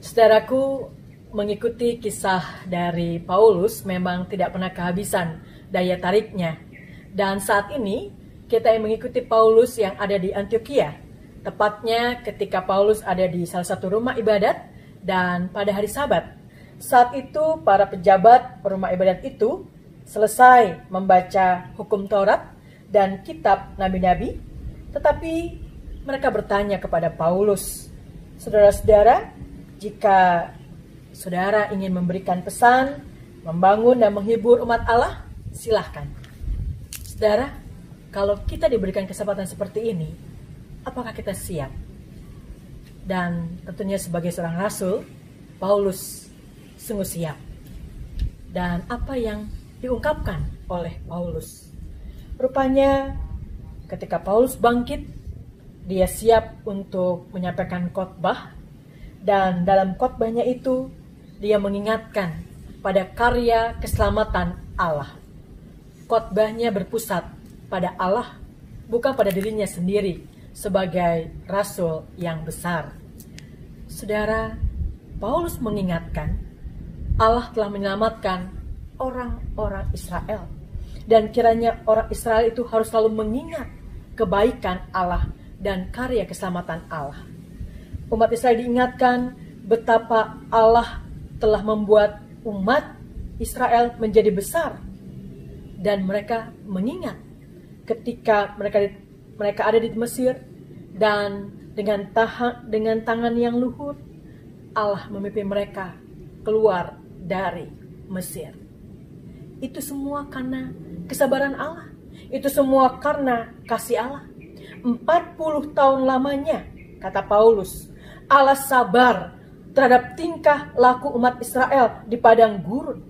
Saudaraku, mengikuti kisah dari Paulus memang tidak pernah kehabisan daya tariknya. Dan saat ini kita yang mengikuti Paulus yang ada di Antioquia. Tepatnya ketika Paulus ada di salah satu rumah ibadat dan pada hari Sabat. Saat itu para pejabat rumah ibadat itu selesai membaca hukum Taurat dan kitab nabi-nabi, tetapi mereka bertanya kepada Paulus, "Saudara-saudara, jika saudara ingin memberikan pesan, membangun dan menghibur umat Allah, silahkan. Saudara, kalau kita diberikan kesempatan seperti ini, apakah kita siap? Dan tentunya sebagai seorang rasul, Paulus sungguh siap. Dan apa yang diungkapkan oleh Paulus? Rupanya ketika Paulus bangkit, dia siap untuk menyampaikan khotbah dan dalam khotbahnya itu dia mengingatkan pada karya keselamatan Allah. Khotbahnya berpusat pada Allah, bukan pada dirinya sendiri sebagai rasul yang besar. Saudara, Paulus mengingatkan Allah telah menyelamatkan orang-orang Israel. Dan kiranya orang Israel itu harus selalu mengingat kebaikan Allah dan karya keselamatan Allah umat Israel diingatkan betapa Allah telah membuat umat Israel menjadi besar dan mereka mengingat ketika mereka mereka ada di Mesir dan dengan tahan dengan tangan yang luhur Allah memimpin mereka keluar dari Mesir. Itu semua karena kesabaran Allah. Itu semua karena kasih Allah. 40 tahun lamanya, kata Paulus, Allah sabar terhadap tingkah laku umat Israel di padang gurun.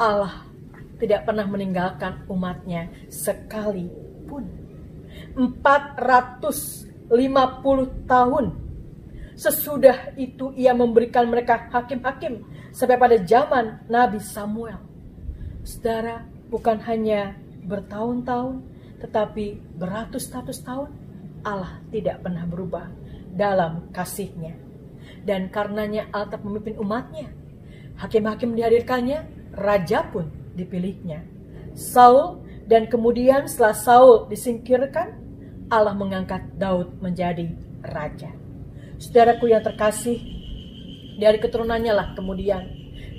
Allah tidak pernah meninggalkan umatnya sekalipun. 450 tahun sesudah itu ia memberikan mereka hakim-hakim sampai pada zaman Nabi Samuel. Saudara, bukan hanya bertahun-tahun, tetapi beratus-ratus tahun Allah tidak pernah berubah dalam kasihnya. Dan karenanya tetap memimpin umatnya. Hakim-hakim dihadirkannya, raja pun dipilihnya. Saul dan kemudian setelah Saul disingkirkan, Allah mengangkat Daud menjadi raja. Saudaraku yang terkasih, dari keturunannya lah kemudian,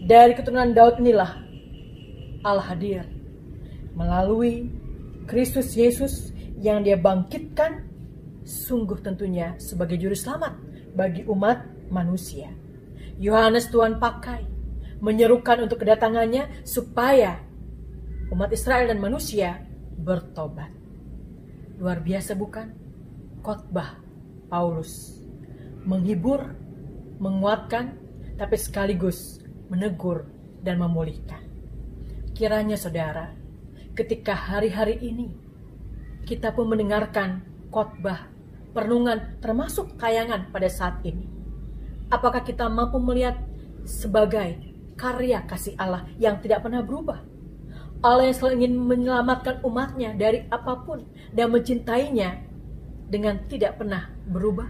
dari keturunan Daud inilah Allah hadir melalui Kristus Yesus yang dia bangkitkan sungguh tentunya sebagai juru selamat bagi umat manusia. Yohanes Tuhan pakai menyerukan untuk kedatangannya supaya umat Israel dan manusia bertobat. Luar biasa bukan? Khotbah Paulus menghibur, menguatkan, tapi sekaligus menegur dan memulihkan. Kiranya saudara, ketika hari-hari ini kita pun mendengarkan khotbah perenungan termasuk tayangan pada saat ini. Apakah kita mampu melihat sebagai karya kasih Allah yang tidak pernah berubah? Allah yang selalu ingin menyelamatkan umatnya dari apa pun dan mencintainya dengan tidak pernah berubah.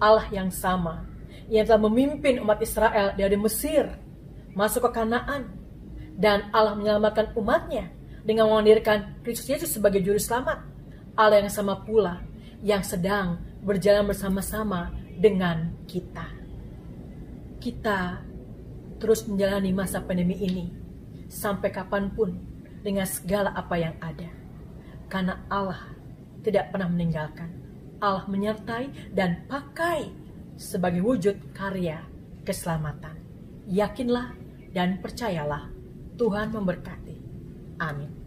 Allah yang sama yang telah memimpin umat Israel dari Mesir masuk ke Kanaan dan Allah menyelamatkan umatnya dengan menghadirkan Kristus Yesus sebagai juru selamat. Allah yang sama pula yang sedang berjalan bersama-sama dengan kita. Kita terus menjalani masa pandemi ini sampai kapan pun dengan segala apa yang ada. Karena Allah tidak pernah meninggalkan. Allah menyertai dan pakai sebagai wujud karya keselamatan. Yakinlah dan percayalah Tuhan memberkati. Amin.